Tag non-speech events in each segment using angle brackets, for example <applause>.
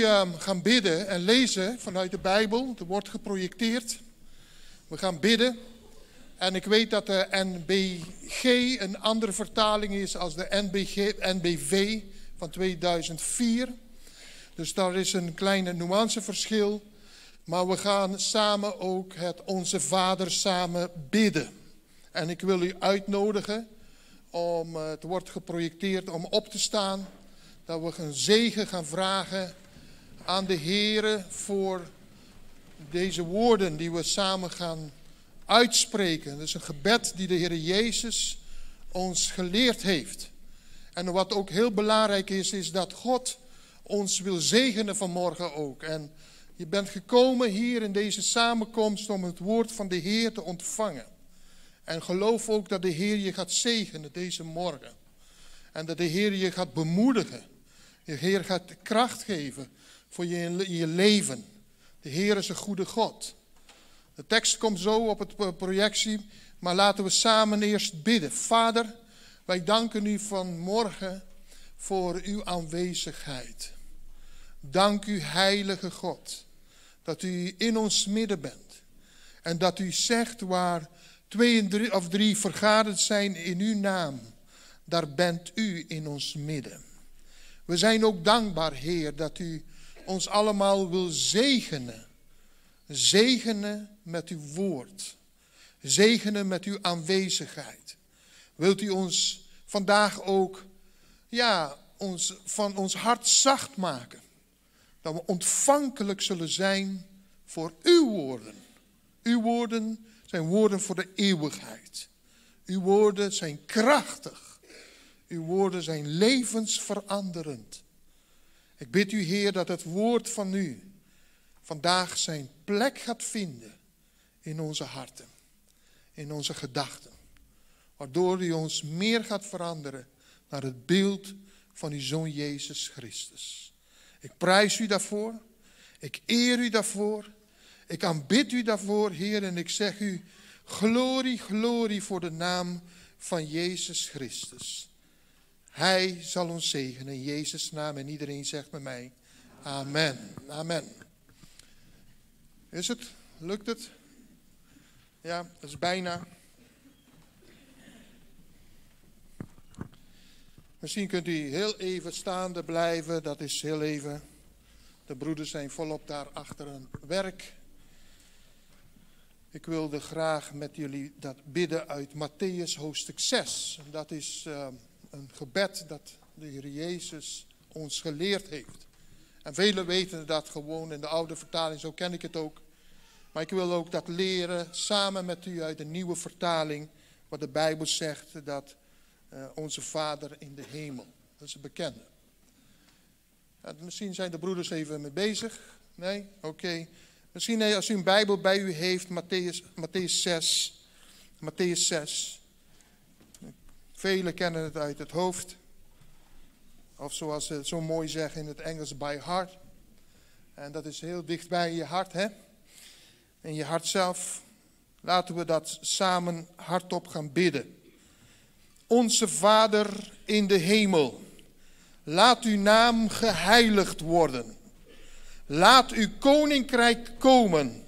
nu ehm, gaan bidden en lezen vanuit de Bijbel. Er wordt geprojecteerd. We gaan bidden. En ik weet dat de NBG een andere vertaling is als de NBV van 2004. Dus daar is een kleine nuanceverschil. Maar we gaan samen ook het Onze Vader samen bidden. En ik wil u uitnodigen om, eh, het wordt geprojecteerd om op te staan. Dat we een zegen gaan vragen aan de Heer voor deze woorden die we samen gaan uitspreken. Dat is een gebed die de Heer Jezus ons geleerd heeft. En wat ook heel belangrijk is, is dat God ons wil zegenen vanmorgen ook. En je bent gekomen hier in deze samenkomst om het woord van de Heer te ontvangen. En geloof ook dat de Heer je gaat zegenen deze morgen. En dat de Heer je gaat bemoedigen. De Heer gaat kracht geven je in leven. De Heer is een goede God. De tekst komt zo op het projectie, maar laten we samen eerst bidden. Vader, wij danken u vanmorgen voor uw aanwezigheid. Dank u, heilige God, dat u in ons midden bent. En dat u zegt waar twee of drie vergaderd zijn in uw naam, daar bent u in ons midden. We zijn ook dankbaar, Heer, dat u ons allemaal wil zegenen. Zegenen met uw woord. Zegenen met uw aanwezigheid. Wilt u ons vandaag ook ja, ons, van ons hart zacht maken? Dat we ontvankelijk zullen zijn voor uw woorden. Uw woorden zijn woorden voor de eeuwigheid. Uw woorden zijn krachtig. Uw woorden zijn levensveranderend. Ik bid u, Heer, dat het woord van u vandaag zijn plek gaat vinden in onze harten, in onze gedachten. Waardoor u ons meer gaat veranderen naar het beeld van uw Zoon Jezus Christus. Ik prijs u daarvoor. Ik eer u daarvoor. Ik aanbid u daarvoor, Heer, en ik zeg u, glorie, glorie voor de naam van Jezus Christus. Hij zal ons zegenen in Jezus' naam en iedereen zegt met mij, amen, amen. Is het? Lukt het? Ja, dat is bijna. Misschien kunt u heel even staande blijven, dat is heel even. De broeders zijn volop daar achter hun werk. Ik wilde graag met jullie dat bidden uit Matthäus hoofdstuk 6. Dat is uh, een gebed dat de Heer Jezus ons geleerd heeft. En velen weten dat gewoon in de oude vertaling, zo ken ik het ook. Maar ik wil ook dat leren samen met u uit de nieuwe vertaling, wat de Bijbel zegt dat uh, onze Vader in de hemel, dat is een bekende. Misschien zijn de broeders even mee bezig. Nee? Oké. Okay. Misschien als u een Bijbel bij u heeft, Matthäus, Matthäus 6. Matthäus 6. Velen kennen het uit het hoofd. Of zoals ze zo mooi zeggen in het Engels, by heart. En dat is heel dicht bij je hart, hè? In je hart zelf. Laten we dat samen hardop gaan bidden. Onze Vader in de hemel, laat uw naam geheiligd worden. Laat uw koninkrijk komen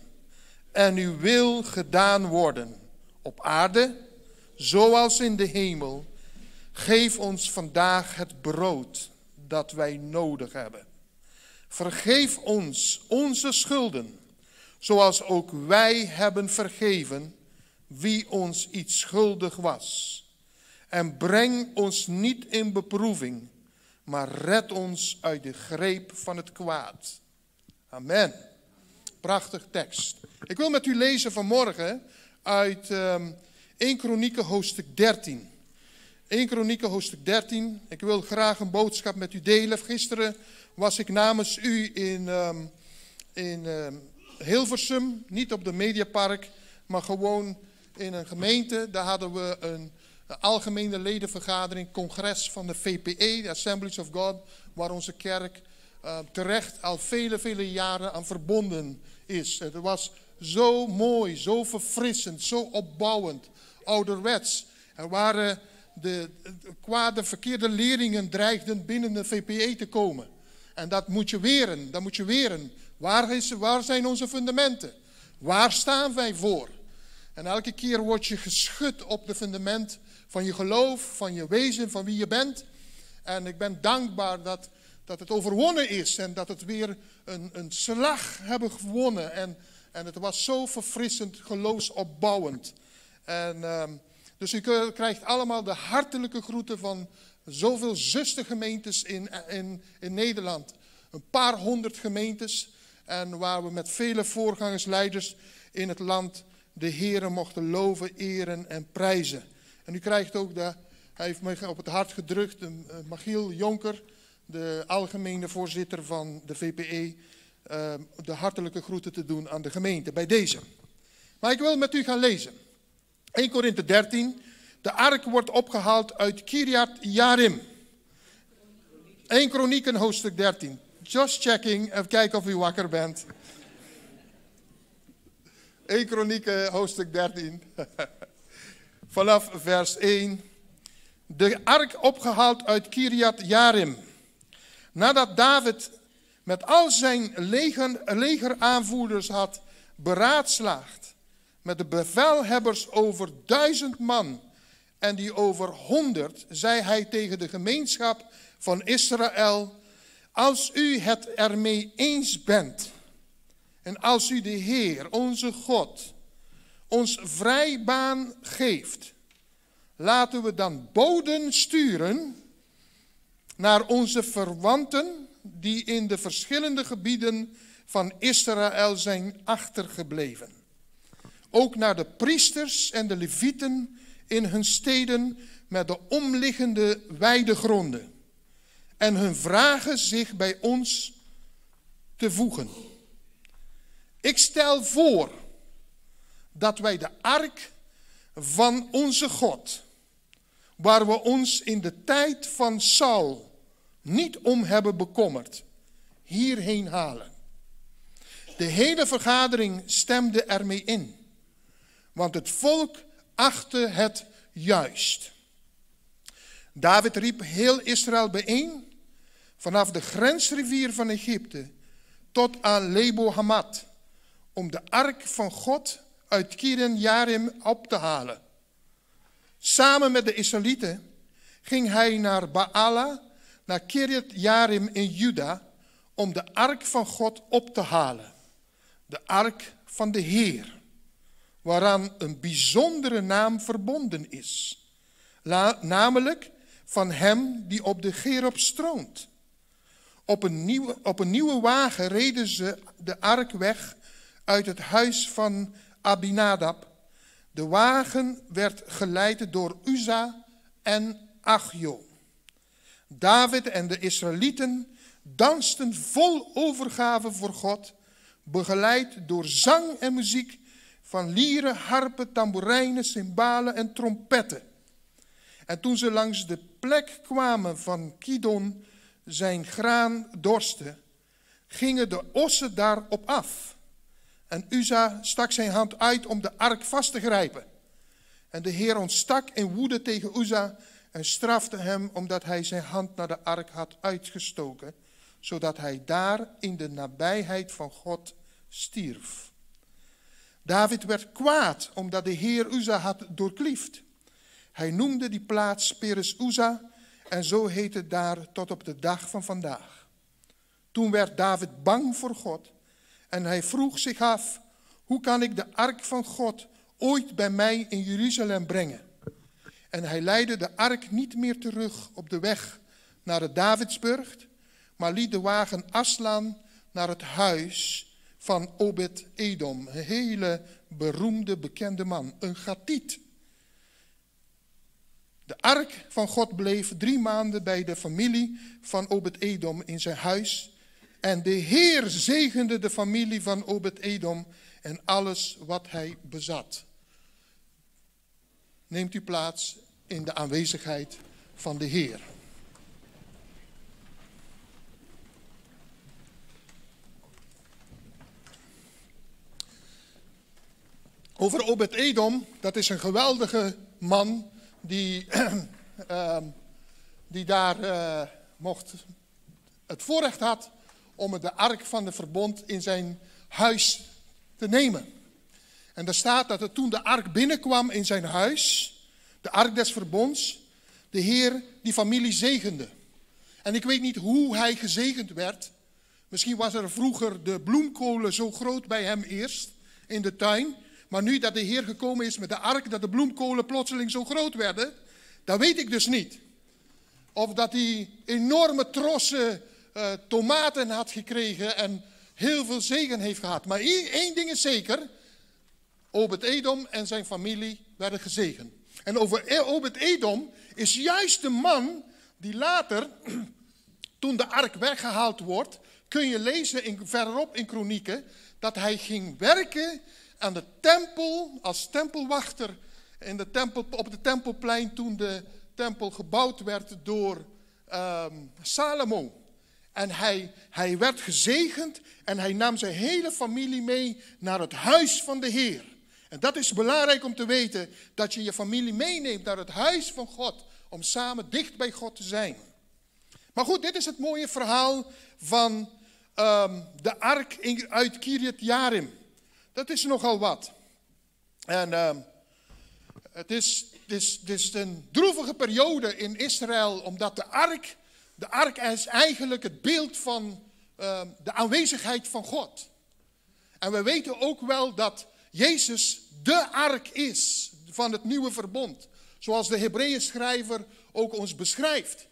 en uw wil gedaan worden, op aarde zoals in de hemel. Geef ons vandaag het brood dat wij nodig hebben. Vergeef ons onze schulden, zoals ook wij hebben vergeven wie ons iets schuldig was. En breng ons niet in beproeving, maar red ons uit de greep van het kwaad. Amen. Prachtig tekst. Ik wil met u lezen vanmorgen uit um, 1 Kronieken hoofdstuk 13. 1 Kronieken hoofdstuk 13. Ik wil graag een boodschap met u delen. Gisteren was ik namens u in, um, in um, Hilversum, niet op de Mediapark, maar gewoon in een gemeente. Daar hadden we een, algemene ledenvergadering, congres van de VPE, de Assemblies of God, waar onze kerk uh, terecht al vele, vele jaren aan verbonden is. Het was zo mooi, zo verfrissend, zo opbouwend, ouderwets. Er waren de, de kwade, verkeerde leerlingen dreigden binnen de VPE te komen. En dat moet je weren, dat moet je weren. Waar, is, waar zijn onze fundamenten? Waar staan wij voor? En elke keer word je geschud op de fundament van je geloof, van je wezen, van wie je bent. En ik ben dankbaar dat, dat het overwonnen is en dat het weer een, een slag hebben gewonnen. En, en het was zo verfrissend, geloofsopbouwend. En, uh, dus u krijgt allemaal de hartelijke groeten van zoveel zustergemeentes in, in, in Nederland. Een paar honderd gemeentes. En waar we met vele voorgangersleiders in het land de Heren mochten loven, eren en prijzen. En u krijgt ook, de, hij heeft mij op het hart gedrukt, Magiel Jonker, de algemene voorzitter van de VPE, uh, de hartelijke groeten te doen aan de gemeente bij deze. Maar ik wil met u gaan lezen. 1 Korinthe 13. De ark wordt opgehaald uit Kiryat Yarim. 1 Kronieken hoofdstuk 13. Just checking, even kijken of u wakker bent. 1 Kronieken hoofdstuk 13. <laughs> Vanaf vers 1. De ark opgehaald uit Kiryat Yarim. Nadat David met al zijn leger, legeraanvoerders had beraadslaagd met de bevelhebbers over duizend man en die over honderd, zei hij tegen de gemeenschap van Israël, als u het ermee eens bent en als u de Heer, onze God, ons vrijbaan geeft, laten we dan boden sturen naar onze verwanten die in de verschillende gebieden van Israël zijn achtergebleven. Ook naar de priesters en de levieten in hun steden met de omliggende weidegronden. En hun vragen zich bij ons te voegen. Ik stel voor dat wij de ark van onze God, waar we ons in de tijd van Saul niet om hebben bekommerd, hierheen halen. De hele vergadering stemde ermee in, want het volk achtte het juist. David riep heel Israël bijeen, vanaf de grensrivier van Egypte tot aan Lebo Hamad, om de ark van God uit Kiren Jarim op te halen. Samen met de Israëlieten ging hij naar Baala naar Kirjat Jarim in Juda om de ark van God op te halen. De ark van de Heer, waaraan een bijzondere naam verbonden is. namelijk van hem die op de Gerop stroont. Op een, nieuwe, op een nieuwe wagen reden ze de ark weg uit het huis van Abinadab. De wagen werd geleid door Uza en Achjo. David en de Israëlieten dansten vol overgave voor God, begeleid door zang en muziek van lieren, harpen, tamboerijnen, cymbalen en trompetten. En toen ze langs de plek kwamen van Kidon zijn graan dorsten, gingen de ossen daarop af. En Uza stak zijn hand uit om de ark vast te grijpen. En de Heer ontstak in woede tegen Uza en strafte hem omdat hij zijn hand naar de ark had uitgestoken, zodat hij daar in de nabijheid van God stierf. David werd kwaad omdat de Heer Uza had doorkliefd. Hij noemde die plaats Peres Uza en zo heet het daar tot op de dag van vandaag. Toen werd David bang voor God en hij vroeg zich af, hoe kan ik de ark van God ooit bij mij in Jeruzalem brengen? En hij leidde de ark niet meer terug op de weg naar de Davidsburg, maar liet de wagen afslaan naar het huis van Obed-Edom. Een hele beroemde, bekende man, een Gatiet. De ark van God bleef drie maanden bij de familie van Obed-Edom in zijn huis. En de Heer zegende de familie van Obed-Edom en alles wat hij bezat. Neemt u plaats in de aanwezigheid van de Heer. Over Obed Edom, dat is een geweldige man die, uh, <clears throat> die daar uh, mocht het voorrecht had om de ark van de verbond in zijn huis te nemen. En daar staat dat er toen de ark binnenkwam in zijn huis, de ark des verbonds, de Heer die familie zegende. En ik weet niet hoe hij gezegend werd. Misschien was er vroeger de bloemkolen zo groot bij hem eerst in de tuin. Maar nu dat de Heer gekomen is met de ark, dat de bloemkolen plotseling zo groot werden, dat weet ik dus niet. Of dat hij enorme trossen uh, tomaten had gekregen en heel veel zegen heeft gehad. Maar één ding is zeker, Obed-Edom en zijn familie werden gezegend. En over e- Obed-Edom is juist de man die later, <clears throat> toen de ark weggehaald wordt, kun je lezen in, verderop in Kronieken, dat hij ging werken aan de tempel als tempelwachter in de tempel, op het tempelplein toen de tempel gebouwd werd door um, Salomo. En hij, hij werd gezegend en hij nam zijn hele familie mee naar het huis van de Heer. En dat is belangrijk om te weten, dat je je familie meeneemt naar het huis van God, om samen dicht bij God te zijn. Maar goed, dit is het mooie verhaal van um, de ark uit Kiryat Jarim. Dat is nogal wat. En um, het, is, een droevige periode in Israël, omdat de ark, de ark is eigenlijk het beeld van um, de aanwezigheid van God. En we weten ook wel dat Jezus de ark is van het nieuwe verbond. Zoals de Hebreeën schrijver ook ons beschrijft.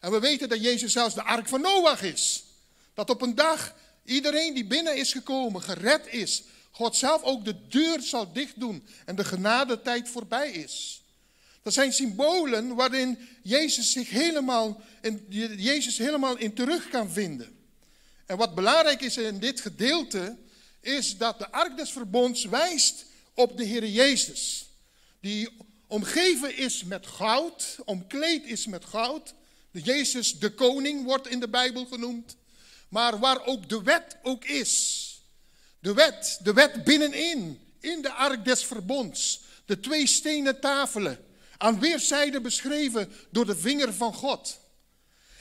En we weten dat Jezus zelfs de ark van Noach is. Dat op een dag iedereen die binnen is gekomen, gered is. God zelf ook de deur zal dicht doen en de genadetijd voorbij is. Dat zijn symbolen waarin Jezus zich helemaal in, Jezus helemaal in terug kan vinden. En wat belangrijk is in dit gedeelte, is dat de ark des verbonds wijst op de Heer Jezus. Die omgeven is met goud, omkleed is met goud. De Jezus de koning wordt in de Bijbel genoemd. Maar waar ook de wet ook is. De wet, de wet binnenin, in de ark des verbonds. De twee stenen tafelen, aan weerszijden beschreven door de vinger van God.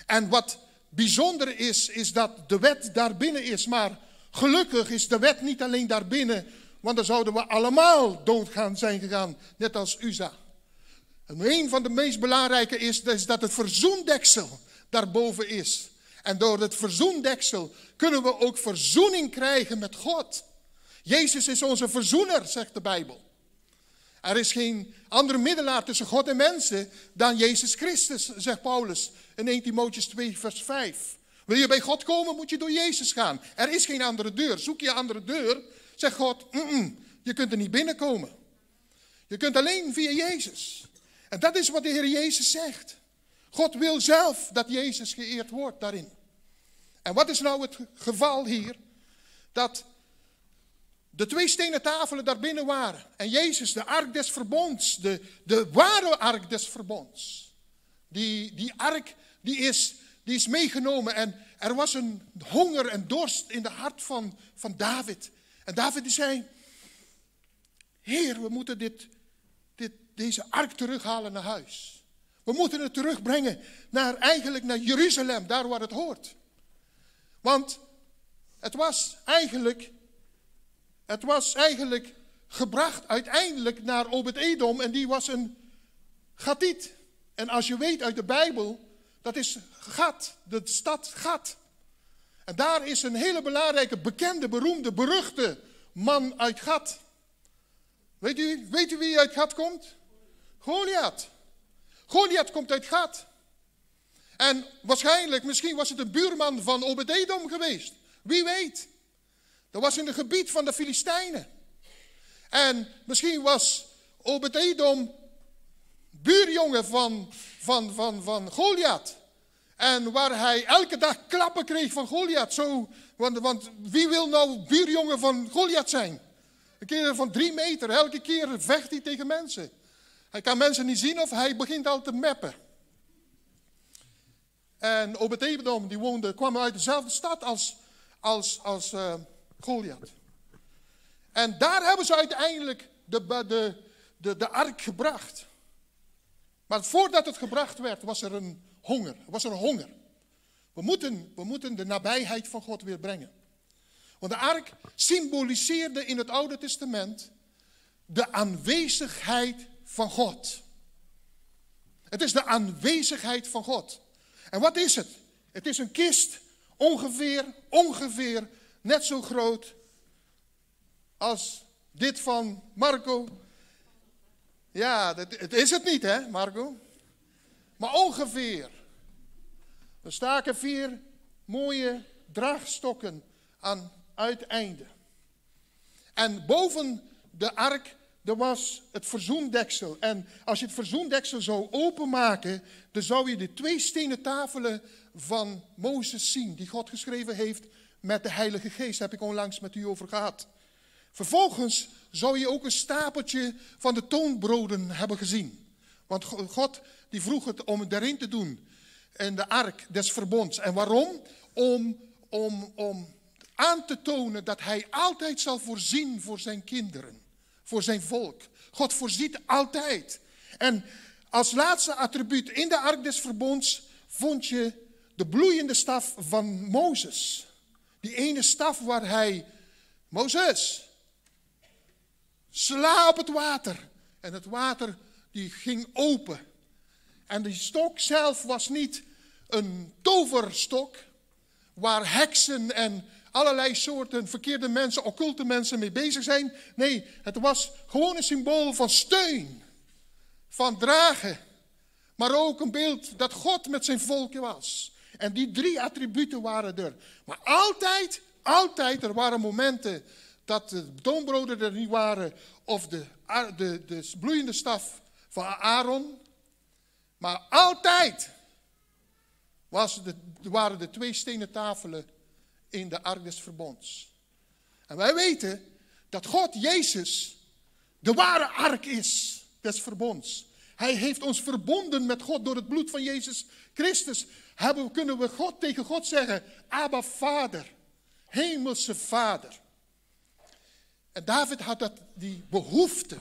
En wat bijzonder is, is dat de wet daar binnen is. Maar gelukkig is de wet niet alleen daar binnen, want dan zouden we allemaal dood gaan zijn gegaan, net als Uza. En een van de meest belangrijke is, is dat het verzoendeksel daarboven is. En door het verzoendeksel kunnen we ook verzoening krijgen met God. Jezus is onze verzoener, zegt de Bijbel. Er is geen andere middelaar tussen God en mensen dan Jezus Christus, zegt Paulus in 1 Timotheus 2, vers 5. Wil je bij God komen, moet je door Jezus gaan. Er is geen andere deur. Zoek je andere deur, zegt God, je kunt er niet binnenkomen. Je kunt alleen via Jezus. En dat is wat de Heer Jezus zegt. God wil zelf dat Jezus geëerd wordt daarin. En wat is nou het geval hier? Dat de twee stenen tafelen daar binnen waren. En Jezus, de ark des verbonds, de, de ware ark des verbonds. Die, die ark die is, die is meegenomen en er was een honger en dorst in de hart van, van David. En David die zei, Heer, we moeten dit, dit, deze ark terughalen naar huis. We moeten het terugbrengen naar, eigenlijk naar Jeruzalem, daar waar het hoort. Want het was eigenlijk, het was eigenlijk gebracht uiteindelijk naar Obed-Edom en die was een Gatiet. En als je weet uit de Bijbel, dat is Gat, de stad Gat. En daar is een hele belangrijke, bekende, beroemde, beruchte man uit Gat. Weet u, weet u wie uit Gat komt? Goliath. Goliath komt uit Gat. En waarschijnlijk, misschien was het een buurman van Obededom geweest. Wie weet. Dat was in het gebied van de Filistijnen. En misschien was Obededom buurjongen van, van, van, van Goliath. En waar hij elke dag klappen kreeg van Goliath. Zo, want, want wie wil nou buurjongen van Goliath zijn? Een keer van drie meter, elke keer vecht hij tegen mensen. Hij kan mensen niet zien of hij begint al te meppen. En Obed-Edom, die woonde, kwam uit dezelfde stad als, als, als uh, Goliath. En daar hebben ze uiteindelijk de, de, de, de ark gebracht. Maar voordat het gebracht werd, was er een honger. Was er honger. We moeten, we moeten de nabijheid van God weer brengen. Want de ark symboliseerde in het Oude Testament de aanwezigheid van God. Het is de aanwezigheid van God. En wat is het? Het is een kist ongeveer, ongeveer net zo groot als dit van Marco. Ja, dat, het is het niet hè, Marco? Maar ongeveer. Er staken vier mooie draagstokken aan uiteinde. En boven de ark er was het verzoendeksel. En als je het verzoendeksel zou openmaken, dan zou je de twee stenen tafelen van Mozes zien, die God geschreven heeft met de Heilige Geest. Daar heb ik onlangs met u over gehad. Vervolgens zou je ook een stapeltje van de toonbroden hebben gezien. Want God die vroeg het om het erin te doen. In de ark des verbonds. En waarom? Om, om, om aan te tonen dat hij altijd zal voorzien voor zijn kinderen. Voor zijn volk. God voorziet altijd. En als laatste attribuut in de ark des verbonds vond je de bloeiende staf van Mozes. Die ene staf waar hij, Mozes, sla op het water. En het water die ging open. En die stok zelf was niet een toverstok waar heksen en allerlei soorten verkeerde mensen, occulte mensen mee bezig zijn. Nee, het was gewoon een symbool van steun, van dragen. Maar ook een beeld dat God met zijn volk was. En die drie attributen waren er. Maar altijd, altijd, er waren momenten dat de toonbroden er niet waren. Of de, de, de bloeiende staf van Aaron. Maar altijd was de, waren de twee stenen tafelen in de ark des verbonds. En wij weten dat God, Jezus, de ware ark is des verbonds. Hij heeft ons verbonden met God door het bloed van Jezus Christus. Hebben, kunnen we God tegen God zeggen, Abba Vader, Hemelse Vader. En David had dat, die behoefte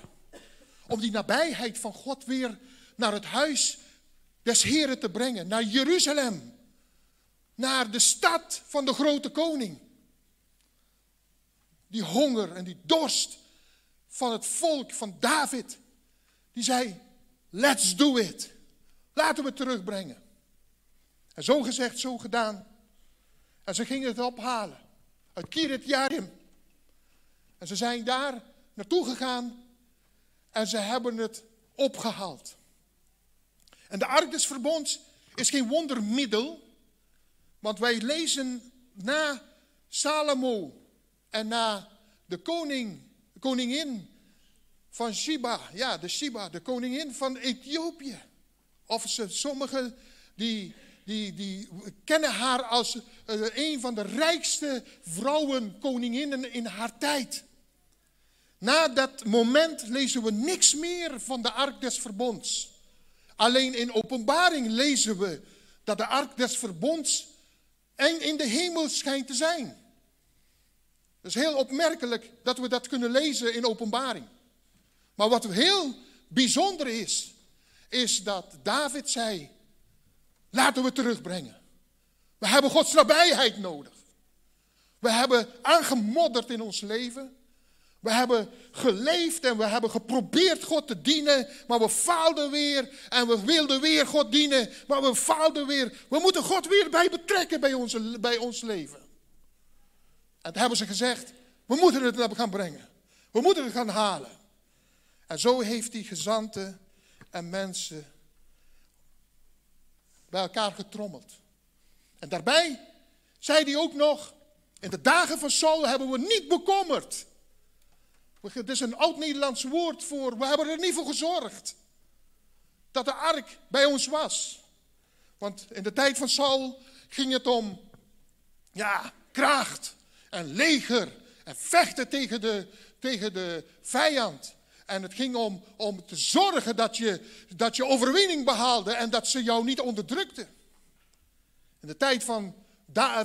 om die nabijheid van God weer naar het huis des Heren te brengen, naar Jeruzalem naar de stad van de grote koning. Die honger en die dorst van het volk van David. Die zei, let's do it. Laten we het terugbrengen. En zo gezegd, zo gedaan. En ze gingen het ophalen. Uit Kirit Jarim. En ze zijn daar naartoe gegaan. En ze hebben het opgehaald. En de ark des verbonds is geen wondermiddel. Want wij lezen na Salomo en na de koning, de koningin van Shiba, ja, de Shiba, de koningin van Ethiopië. Of ze, sommigen die, die, die kennen haar als uh, een van de rijkste vrouwen, koninginnen in haar tijd. Na dat moment lezen we niks meer van de ark des verbonds. Alleen in openbaring lezen we dat de ark des verbonds en in de hemel schijnt te zijn. Het is heel opmerkelijk dat we dat kunnen lezen in openbaring. Maar wat heel bijzonder is, is dat David zei, laten we terugbrengen. We hebben Gods nabijheid nodig. We hebben aangemodderd in ons leven. We hebben geleefd en we hebben geprobeerd God te dienen, maar we faalden weer. En we wilden weer God dienen, maar we faalden weer. We moeten God weer bij betrekken bij, onze, bij ons leven. En toen hebben ze gezegd, we moeten het gaan brengen. We moeten het gaan halen. En zo heeft hij gezanten en mensen bij elkaar getrommeld. En daarbij zei hij ook nog, in de dagen van Saul hebben we niet bekommerd het is een oud-Nederlands woord voor, we hebben er niet voor gezorgd. Dat de ark bij ons was. Want in de tijd van Saul ging het om, ja, kracht en leger en vechten tegen de, tegen de vijand. En het ging om, om te zorgen dat je, dat je overwinning behaalde en dat ze jou niet onderdrukten. In de tijd van,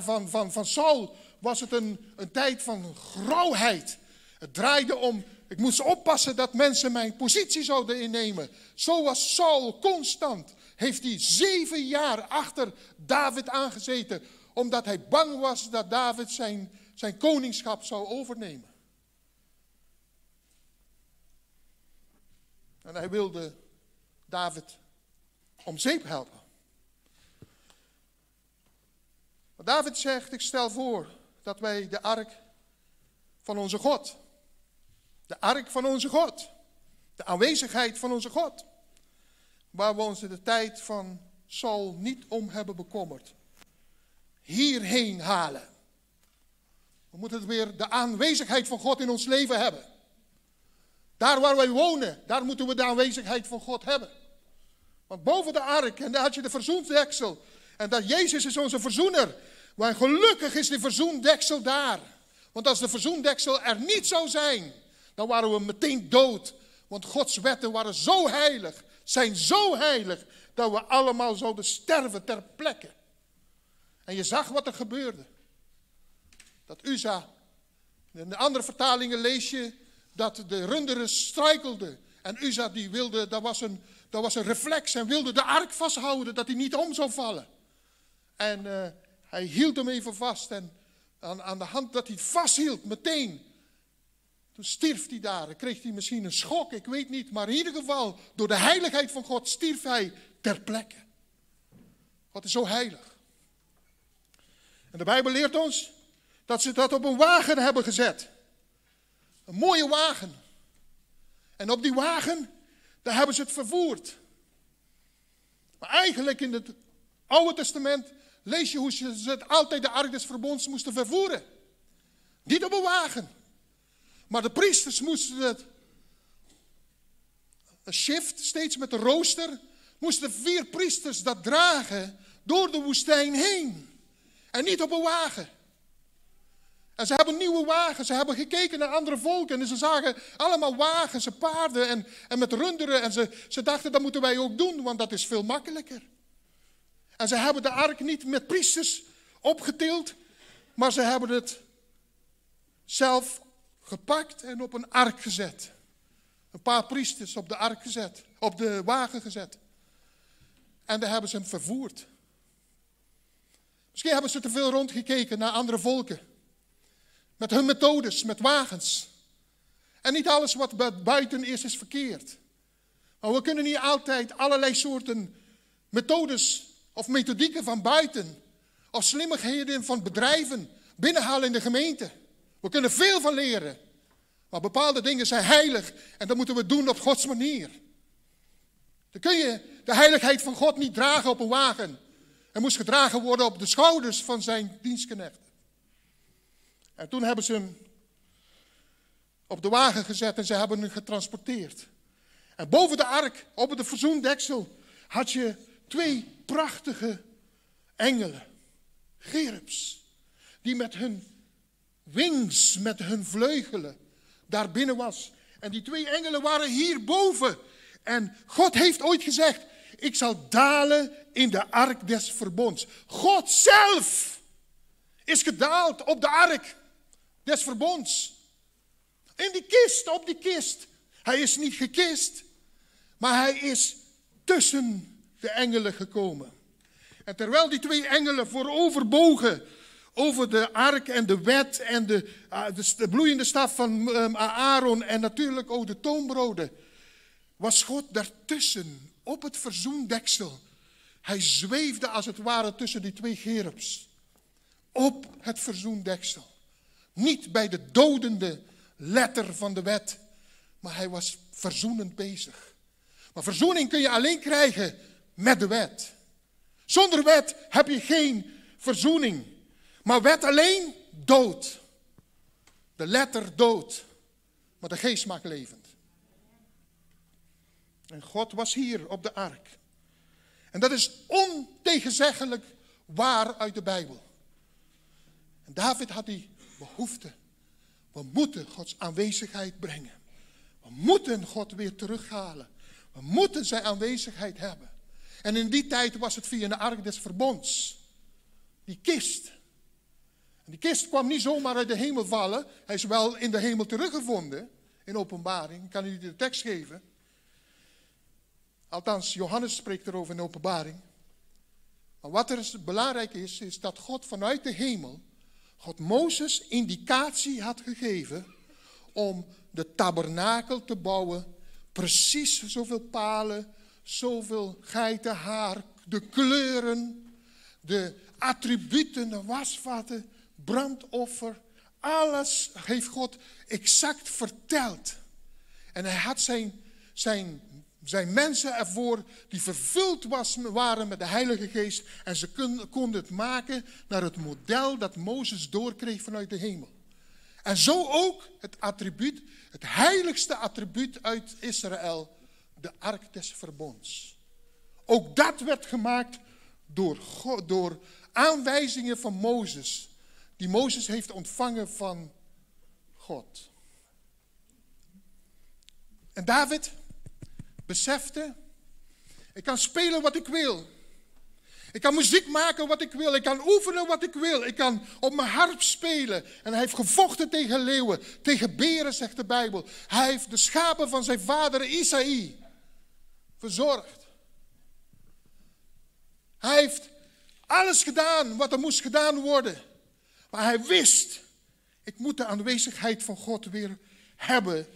van, van, van Saul was het een, een tijd van grauwheid Het draaide om, ik moest oppassen dat mensen mijn positie zouden innemen. Zo was Saul constant. Heeft hij zeven jaar achter David aangezeten, omdat hij bang was dat David zijn, zijn koningschap zou overnemen. En hij wilde David om zeep helpen. Maar David zegt, ik stel voor dat wij de ark van onze God, de ark van onze God, de aanwezigheid van onze God, waar we ons in de tijd van Saul niet om hebben bekommerd, hierheen halen. We moeten weer de aanwezigheid van God in ons leven hebben. Daar waar wij wonen, daar moeten we de aanwezigheid van God hebben. Want boven de ark, en daar had je de verzoendeksel. En dat Jezus is onze verzoener. Maar gelukkig is die verzoendeksel daar. Want als de verzoendeksel er niet zou zijn, dan waren we meteen dood. Want Gods wetten waren zo heilig, zijn zo heilig, dat we allemaal zouden sterven ter plekke. En je zag wat er gebeurde. Dat Uza, in de andere vertalingen lees je dat de runderen strijkelden. En Uza die wilde, dat was, een, dat was een reflex en wilde de ark vasthouden, dat hij niet om zou vallen. En uh, hij hield hem even vast en aan, aan de hand dat hij vasthield, meteen. Toen stierf hij daar. Kreeg hij misschien een schok, ik weet niet. Maar in ieder geval, door de heiligheid van God stierf hij ter plekke. God is zo heilig. En de Bijbel leert ons dat ze dat op een wagen hebben gezet. Een mooie wagen. En op die wagen, daar hebben ze het vervoerd. Maar eigenlijk in het Oude Testament lees je hoe ze het altijd de ark des verbonds moesten vervoeren. Niet op een wagen. Maar de priesters moesten het, een shift, steeds met de rooster, moesten vier priesters dat dragen door de woestijn heen. En niet op een wagen. En ze hebben nieuwe wagens. Ze hebben gekeken naar andere volken. En ze zagen allemaal wagens en paarden en, en met runderen. En ze, ze dachten, dat moeten wij ook doen, want dat is veel makkelijker. En ze hebben de ark niet met priesters opgetild, maar ze hebben het zelf gepakt en op een ark gezet. Een paar priesters op de ark gezet, op de wagen gezet. En daar hebben ze hem vervoerd. Misschien hebben ze te veel rondgekeken naar andere volken. Met hun methodes, met wagens. En niet alles wat buiten is, is verkeerd. Maar we kunnen niet altijd allerlei soorten methodes of methodieken van buiten. Of slimmigheden van bedrijven binnenhalen in de gemeente. We kunnen veel van leren. Maar bepaalde dingen zijn heilig en dat moeten we doen op Gods manier. Dan kun je de heiligheid van God niet dragen op een wagen. Het moest gedragen worden op de schouders van zijn dienstknechten. En toen hebben ze hem op de wagen gezet en ze hebben hem getransporteerd. En boven de ark, op de verzoendeksel, had je twee prachtige engelen, gerubs, die met hun wings, met hun vleugelen daar binnen was. En die twee engelen waren hierboven. En God heeft ooit gezegd, ik zal dalen in de ark des verbonds. God zelf is gedaald op de ark des verbonds. In die kist, op die kist. Hij is niet gekist, maar hij is tussen de engelen gekomen. En terwijl die twee engelen vooroverbogen over de ark en de wet en de, uh, de, bloeiende staf van um, Aaron en natuurlijk ook de toonbroden, was God daartussen op het verzoendeksel. Hij zweefde als het ware tussen die twee gerubs. Op het verzoendeksel. Niet bij de dodende letter van de wet, maar hij was verzoenend bezig. Maar verzoening kun je alleen krijgen met de wet. Zonder wet heb je geen verzoening. Maar wet alleen, dood. De letter dood. Maar de geest maakt levend. En God was hier op de ark. En dat is ontegenzeggelijk waar uit de Bijbel. En David had die behoefte. We moeten Gods aanwezigheid brengen. We moeten God weer terughalen. We moeten zijn aanwezigheid hebben. En in die tijd was het via de ark des verbonds. Die kist. Die kist kwam niet zomaar uit de hemel vallen. Hij is wel in de hemel teruggevonden. In openbaring. Ik kan u de tekst geven. Althans, Johannes spreekt erover in openbaring. Maar wat er belangrijk is, is dat God vanuit de hemel, God Mozes indicatie had gegeven om de tabernakel te bouwen. Precies zoveel palen, zoveel geitenhaar, de kleuren, de attributen, de wasvatten, brandoffer. Alles heeft God exact verteld. En hij had zijn, zijn, zijn mensen ervoor die vervuld was, waren met de Heilige Geest. En ze konden het maken naar het model dat Mozes doorkreeg vanuit de hemel. En zo ook het attribuut, het heiligste attribuut uit Israël, de ark des verbonds. Ook dat werd gemaakt door, door aanwijzingen van Mozes, die Mozes heeft ontvangen van God. En David besefte, ik kan spelen wat ik wil. Ik kan muziek maken wat ik wil. Ik kan oefenen wat ik wil. Ik kan op mijn harp spelen. En hij heeft gevochten tegen leeuwen, tegen beren, zegt de Bijbel. Hij heeft de schapen van zijn vader Isaïe verzorgd. Hij heeft alles gedaan wat er moest gedaan worden. Maar hij wist, ik moet de aanwezigheid van God weer hebben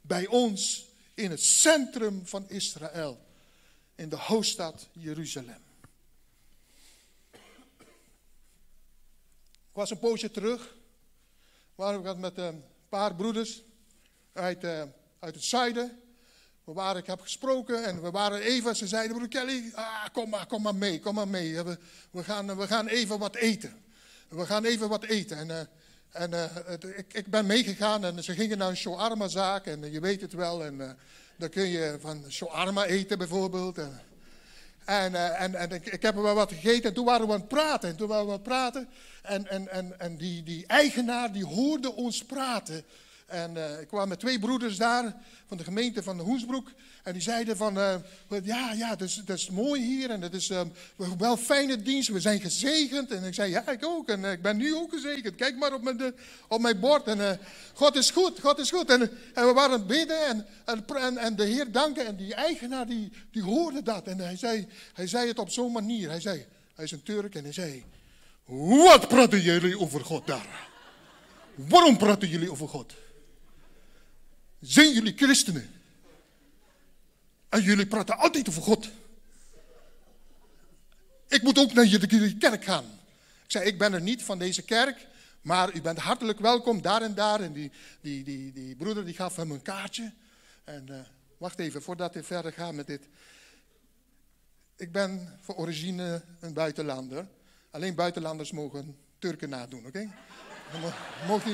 bij ons in het centrum van Israël, in de hoofdstad Jeruzalem. Ik was een poosje terug, waar ik met een paar broeders uit, uh, uit het zuiden. We waren, ik heb gesproken en we waren even, ze zeiden, broer Kelly, ah, kom maar, kom maar mee, kom maar mee. We, gaan, we gaan even wat eten. We gaan even wat eten. En, uh, en uh, ik, ik, ben meegegaan en ze gingen naar een shawarma zaak en je weet het wel. En dan kun je van shawarma eten bijvoorbeeld. En, en, en, en ik, ik, heb er wel wat gegeten en toen waren we aan het praten. En toen waren we aan het praten en, en, en, en die, die eigenaar die hoorde ons praten. En ik kwam met twee broeders daar van de gemeente van Hoensbroek. En die zeiden van, uh, ja, ja, dat is, dat is mooi hier en het is um, wel fijne dienst. We zijn gezegend. En ik zei, ja, ik ook. En uh, ik ben nu ook gezegend. Kijk maar op mijn, de, op mijn bord. En God is goed, God is goed. En, en we waren bidden en, en, en, de Heer danken. En die eigenaar, die, die hoorde dat. En hij zei, hij zei het op zo'n manier. Hij zei, hij is een Turk en hij zei, wat praten jullie over God daar? Waarom praten jullie over God? Zijn jullie christenen? En jullie praten altijd over God. Ik moet ook naar jullie kerk gaan. Ik zei, ik ben er niet van deze kerk, maar u bent hartelijk welkom daar en daar. En die, die, die, die broeder die gaf hem een kaartje. En uh, wacht even, voordat ik verder ga met dit. Ik ben van origine een buitenlander. Alleen buitenlanders mogen Turken nadoen, oké? Okay? Dat mocht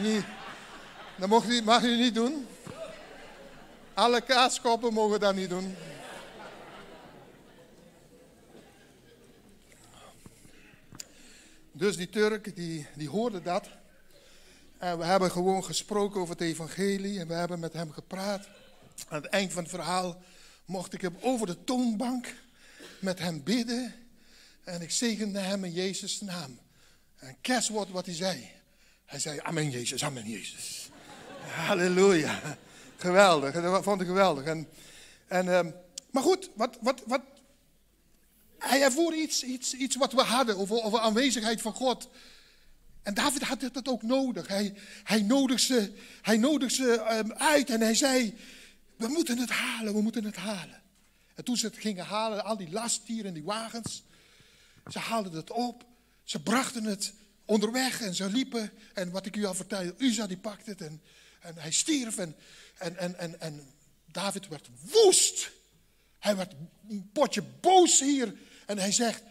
u niet, mag u niet doen. Alle kaaskoppen mogen dat niet doen. Dus die Turk, die, die hoorde dat. En we hebben gewoon gesproken over het evangelie. En we hebben met hem gepraat. Aan het eind van het verhaal mocht ik hem over de toonbank met hem bidden. En ik zegende hem in Jezus' naam. En guess what, wat hij zei? Hij zei, amen Jezus, amen Jezus. Halleluja. Geweldig, dat vond ik geweldig. En, en, um, maar goed, wat, wat, wat, hij ervoer iets, iets, iets wat we hadden over, over aanwezigheid van God. En David had dat ook nodig. Hij, hij nodigde ze, hij nodigde ze um, uit en hij zei, we moeten het halen, we moeten het halen. En toen ze het gingen halen, al die lastdieren en die wagens, ze haalden het op, ze brachten het onderweg en ze liepen. En wat ik u al vertelde, Uza die pakte het en, en hij stierf. En, en, en, en, David werd woest. Hij werd een potje boos hier. En hij zegt,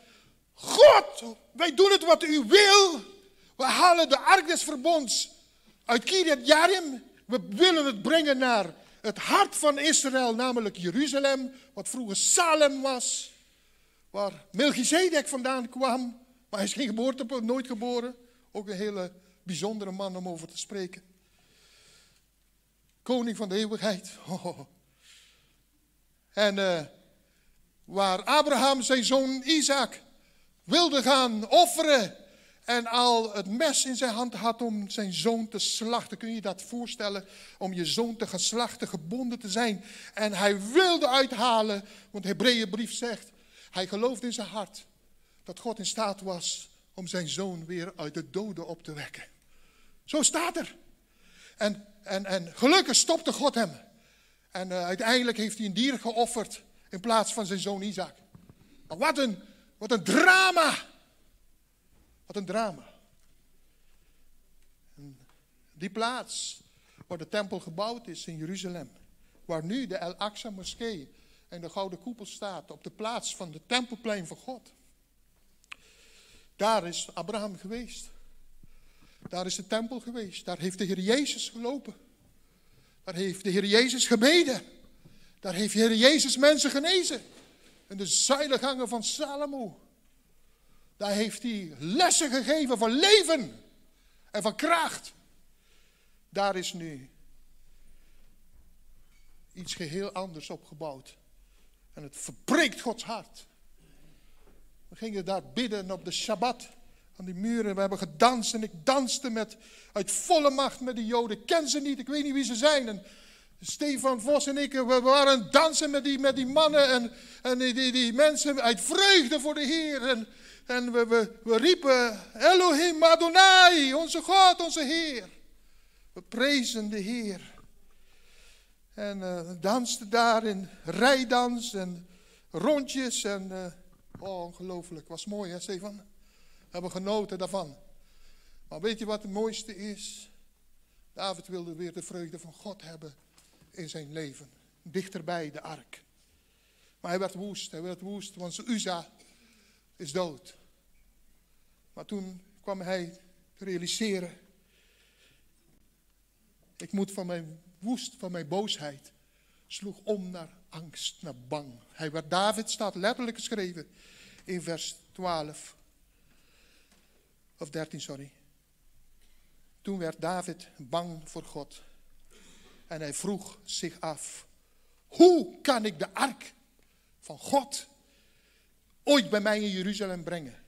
God, wij doen het wat u wil. We halen de ark des verbonds uit Kiryat Jarim. We willen het brengen naar het hart van Israël, namelijk Jeruzalem, wat vroeger Salem was. Waar Melchizedek vandaan kwam. Maar hij is geen geboorte, nooit geboren. Ook een hele bijzondere man om over te spreken. Koning van de eeuwigheid. <laughs> En uh, waar Abraham zijn zoon Isaac wilde gaan offeren. en al het mes in zijn hand had om zijn zoon te slachten. Kun je dat voorstellen? Om je zoon te geslachten, gebonden te zijn. En hij wilde uithalen, want de Hebreeënbrief zegt, hij geloofde in zijn hart dat God in staat was om zijn zoon weer uit de doden op te wekken. Zo staat er. En, en, en gelukkig stopte God hem. En uh, uiteindelijk heeft hij een dier geofferd in plaats van zijn zoon Isaac. Maar wat een, wat een drama! Wat een drama. En die plaats waar de tempel gebouwd is in Jeruzalem, waar nu de El Aqsa moskee en de gouden koepel staat, op de plaats van de tempelplein van God. Daar is Abraham geweest. Daar is de tempel geweest. Daar heeft de Heer Jezus gelopen. Daar heeft de Heer Jezus gebeden. Daar heeft de Heer Jezus mensen genezen. In de zuilengangen van Salomo. Daar heeft hij lessen gegeven van leven en van kracht. Daar is nu iets geheel anders opgebouwd. En het verbreekt Gods hart. We gingen daar bidden op de Shabbat aan die muren. We hebben gedanst en ik danste met, uit volle macht met de Joden. Ik ken ze niet, ik weet niet wie ze zijn. En Stefan Vos en ik, we waren dansen met die, met die mannen en, en die, die, die mensen uit vreugde voor de Heer. En, en we, we, we riepen, Elohim Adonai, onze God, onze Heer. We prezen de Heer. En uh, dansten daar in rijdans en rondjes. En, uh, oh, ongelooflijk. Was mooi, hè, Stefan? Hebben genoten daarvan. Maar weet je wat het mooiste is? David wilde weer de vreugde van God hebben in zijn leven. Dichterbij de ark. Maar hij werd woest. Hij werd woest, want Uza is dood. Maar toen kwam hij te realiseren. Ik moet van mijn woest, van mijn boosheid, sloeg om naar angst, naar bang. Hij werd, David staat letterlijk geschreven in vers 12. Of 13, sorry. Toen werd David bang voor God. En hij vroeg zich af: hoe kan ik de ark van God ooit bij mij in Jeruzalem brengen?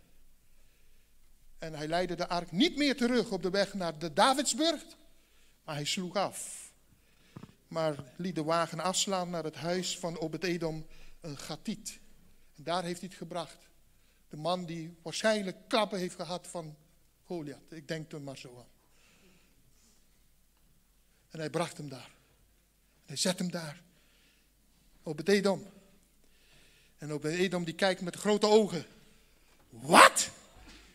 En hij leidde de ark niet meer terug op de weg naar de Davidsburg, maar hij sloeg af. Maar liet de wagen afslaan naar het huis van Obed-Edom, een Gatiet. En daar heeft hij het gebracht. De man die waarschijnlijk klappen heeft gehad van Goliath. Ik denk er maar zo aan. En hij bracht hem daar. En hij zet hem daar. Obed-Edom. En Obed-Edom die kijkt met grote ogen. Wat?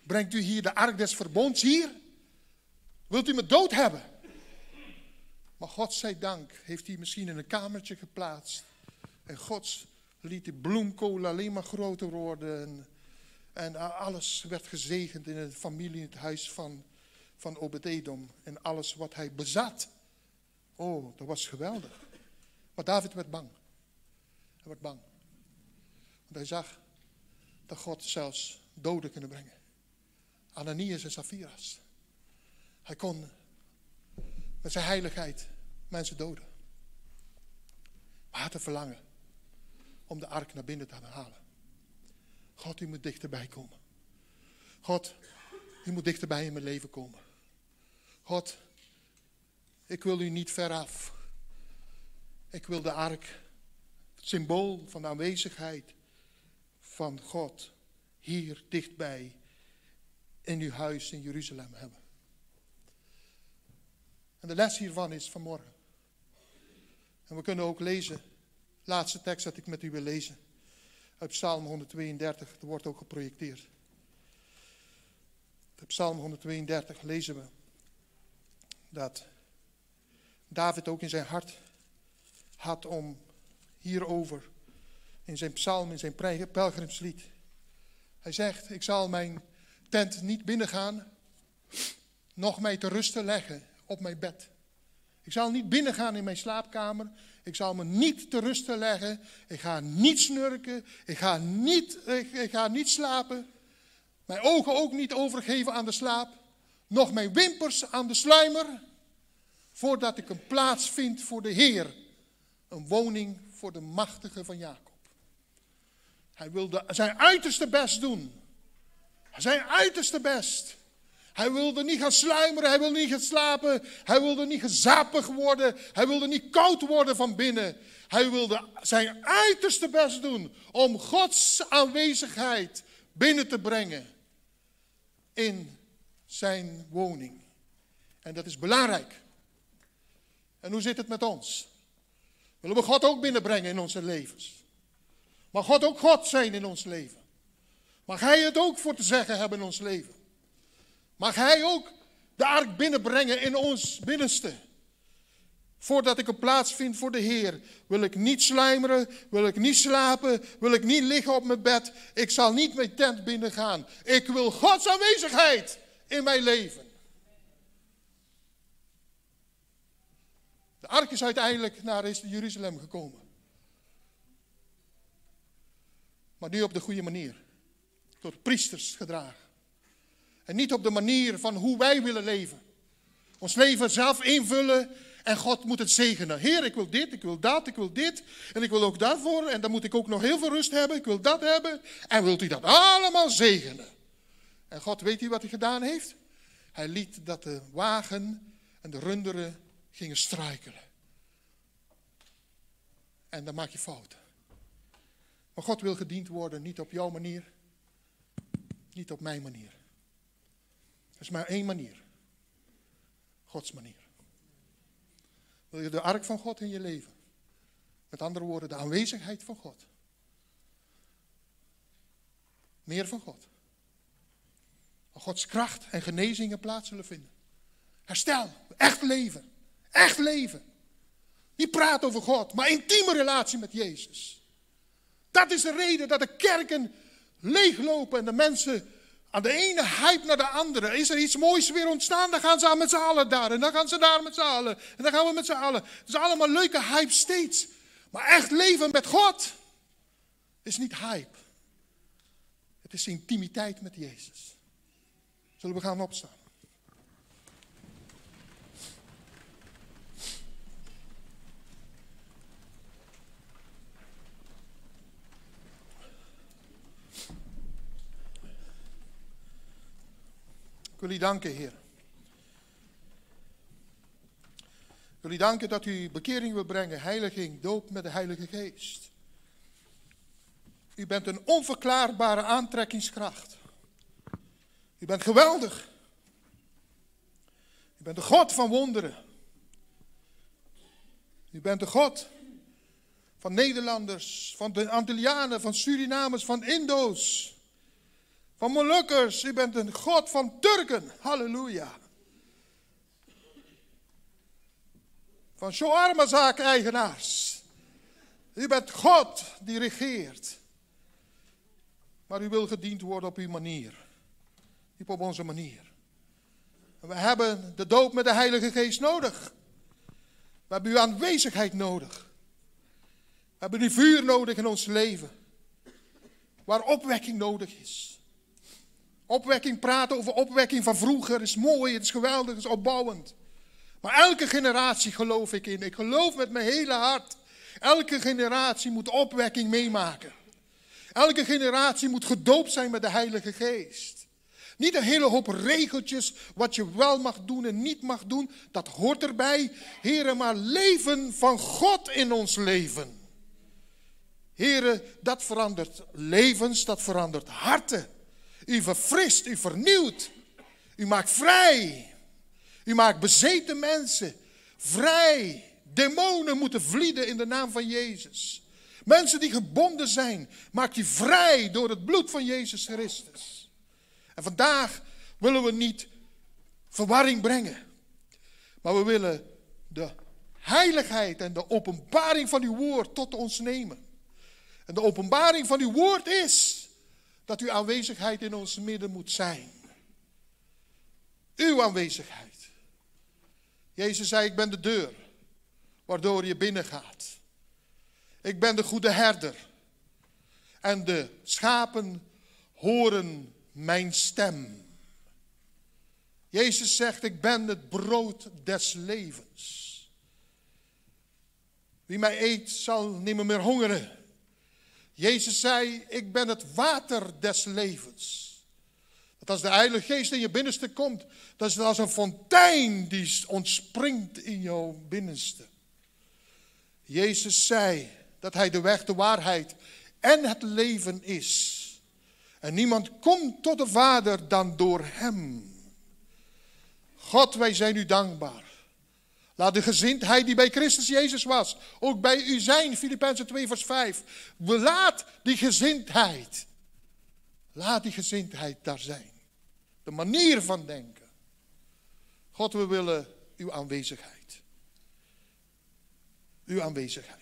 Brengt u hier de ark des verbonds hier? Wilt u me dood hebben? Maar God zij dank heeft hij misschien in een kamertje geplaatst. En God liet die bloemkool alleen maar groter worden. En, en alles werd gezegend in de familie, in het huis van, van Obed-Edom. En alles wat hij bezat. Oh, dat was geweldig. Maar David werd bang. Hij werd bang. Want hij zag dat God zelfs doden kunnen brengen. Ananias en Saphiras. Hij kon met zijn heiligheid mensen doden. Maar hij had een verlangen om de ark naar binnen te halen. God, u moet dichterbij komen. God, u moet dichterbij in mijn leven komen. God, ik wil u niet veraf. Ik wil de ark, het symbool van de aanwezigheid van God, hier dichtbij in uw huis in Jeruzalem hebben. En de les hiervan is vanmorgen. En we kunnen ook lezen, laatste tekst dat ik met u wil lezen. Uit Psalm 132, dat wordt ook geprojecteerd. Op Psalm 132 lezen we dat David ook in zijn hart had om hierover, in zijn psalm, in zijn pelgrimslied. Hij zegt, ik zal mijn tent niet binnengaan, nog mij te rusten leggen op mijn bed. Ik zal niet binnengaan in mijn slaapkamer. Ik zal me niet te rusten leggen. Ik ga niet snurken. Ik ga niet, ik, ga niet slapen. Mijn ogen ook niet overgeven aan de slaap. Nog mijn wimpers aan de sluimer. Voordat ik een plaats vind voor de Heer. Een woning voor de machtige van Jacob. Hij wilde zijn uiterste best doen zijn uiterste best Hij wilde niet gaan sluimeren, hij wilde niet gaan slapen, hij wilde niet gezapig worden, hij wilde niet koud worden van binnen. Hij wilde zijn uiterste best doen om Gods aanwezigheid binnen te brengen in zijn woning. En dat is belangrijk. En hoe zit het met ons? Willen we God ook binnenbrengen in onze levens? Mag God ook God zijn in ons leven? Mag Hij het ook voor te zeggen hebben in ons leven? Mag Hij ook de ark binnenbrengen in ons binnenste? Voordat ik een plaats vind voor de Heer, wil ik niet sluimeren, wil ik niet slapen, wil ik niet liggen op mijn bed. Ik zal niet mijn tent binnengaan. Ik wil Gods aanwezigheid in mijn leven. De ark is uiteindelijk naar Jeruzalem gekomen. Maar nu op de goede manier. Door priesters gedragen. En niet op de manier van hoe wij willen leven. Ons leven zelf invullen en God moet het zegenen. Heer, ik wil dit, ik wil dat, ik wil dit. En ik wil ook dat voor. En dan moet ik ook nog heel veel rust hebben. Ik wil dat hebben. En wilt u dat allemaal zegenen? En God weet u wat hij gedaan heeft? Hij liet dat de wagen en de runderen gingen struikelen. En dan maak je fouten. Maar God wil gediend worden, niet op jouw manier, niet op mijn manier. Is maar één manier. Gods manier. Wil je de ark van God in je leven? Met andere woorden, de aanwezigheid van God. Meer van God. Waar Gods kracht en genezingen plaats zullen vinden. Herstel, echt leven. Echt leven. Niet praten over God, maar intieme relatie met Jezus. Dat is de reden dat de kerken leeglopen en de mensen aan de ene hype naar de andere. Is er iets moois weer ontstaan, dan gaan ze met z'n allen daar. En dan gaan ze daar met z'n allen. En dan gaan we met z'n allen. Het is allemaal leuke hype steeds. Maar echt leven met God is niet hype. Het is intimiteit met Jezus. Zullen we gaan opstaan? Wil u danken, Heer. Ik wil u danken dat u bekering wil brengen, heiliging, doop met de Heilige Geest. U bent een onverklaarbare aantrekkingskracht. U bent geweldig. U bent de God van wonderen. U bent de God van Nederlanders, van de Antillianen, van Surinamers, van Indo's van Molukkers. U bent een God van Turken. Halleluja. Van shawarma-zaak-eigenaars. U bent God die regeert. Maar u wil gediend worden op uw manier. Niet op onze manier. we hebben de doop met de Heilige Geest nodig. We hebben uw aanwezigheid nodig. We hebben uw vuur nodig in ons leven. Waar opwekking nodig is. Opwekking praten over opwekking van vroeger is mooi, het is geweldig, het is opbouwend. Maar elke generatie geloof ik in. Ik geloof met mijn hele hart. Elke generatie moet opwekking meemaken. Elke generatie moet gedoopt zijn met de Heilige Geest. Niet een hele hoop regeltjes wat je wel mag doen en niet mag doen. Dat hoort erbij. Heren, maar leven van God in ons leven. Heren, dat verandert levens, dat verandert harten. U verfrist, u vernieuwt. U maakt vrij. U maakt bezeten mensen vrij. Demonen moeten vlieden in de naam van Jezus. Mensen die gebonden zijn, maakt u vrij door het bloed van Jezus Christus. En vandaag willen we niet verwarring brengen, maar we willen de heiligheid en de openbaring van uw woord tot ons nemen. En de openbaring van uw woord is dat uw aanwezigheid in ons midden moet zijn. Uw aanwezigheid. Jezus zei, ik ben de deur waardoor je binnengaat. Ik ben de goede herder. En de schapen horen mijn stem. Jezus zegt, ik ben het brood des levens. Wie mij eet zal nimmer meer hongeren. Jezus zei, ik ben het water des levens. Dat als de Heilige Geest in je binnenste komt, dat is als een fontein die ontspringt in jouw binnenste. Jezus zei dat Hij de weg, de waarheid en het leven is. En niemand komt tot de Vader dan door Hem. God, wij zijn u dankbaar. Laat de gezindheid die bij Christus Jezus was, ook bij u zijn, Filippenzen 2 vers 5. Laat die gezindheid, laat die gezindheid daar zijn. De manier van denken. God, we willen uw aanwezigheid. Uw aanwezigheid.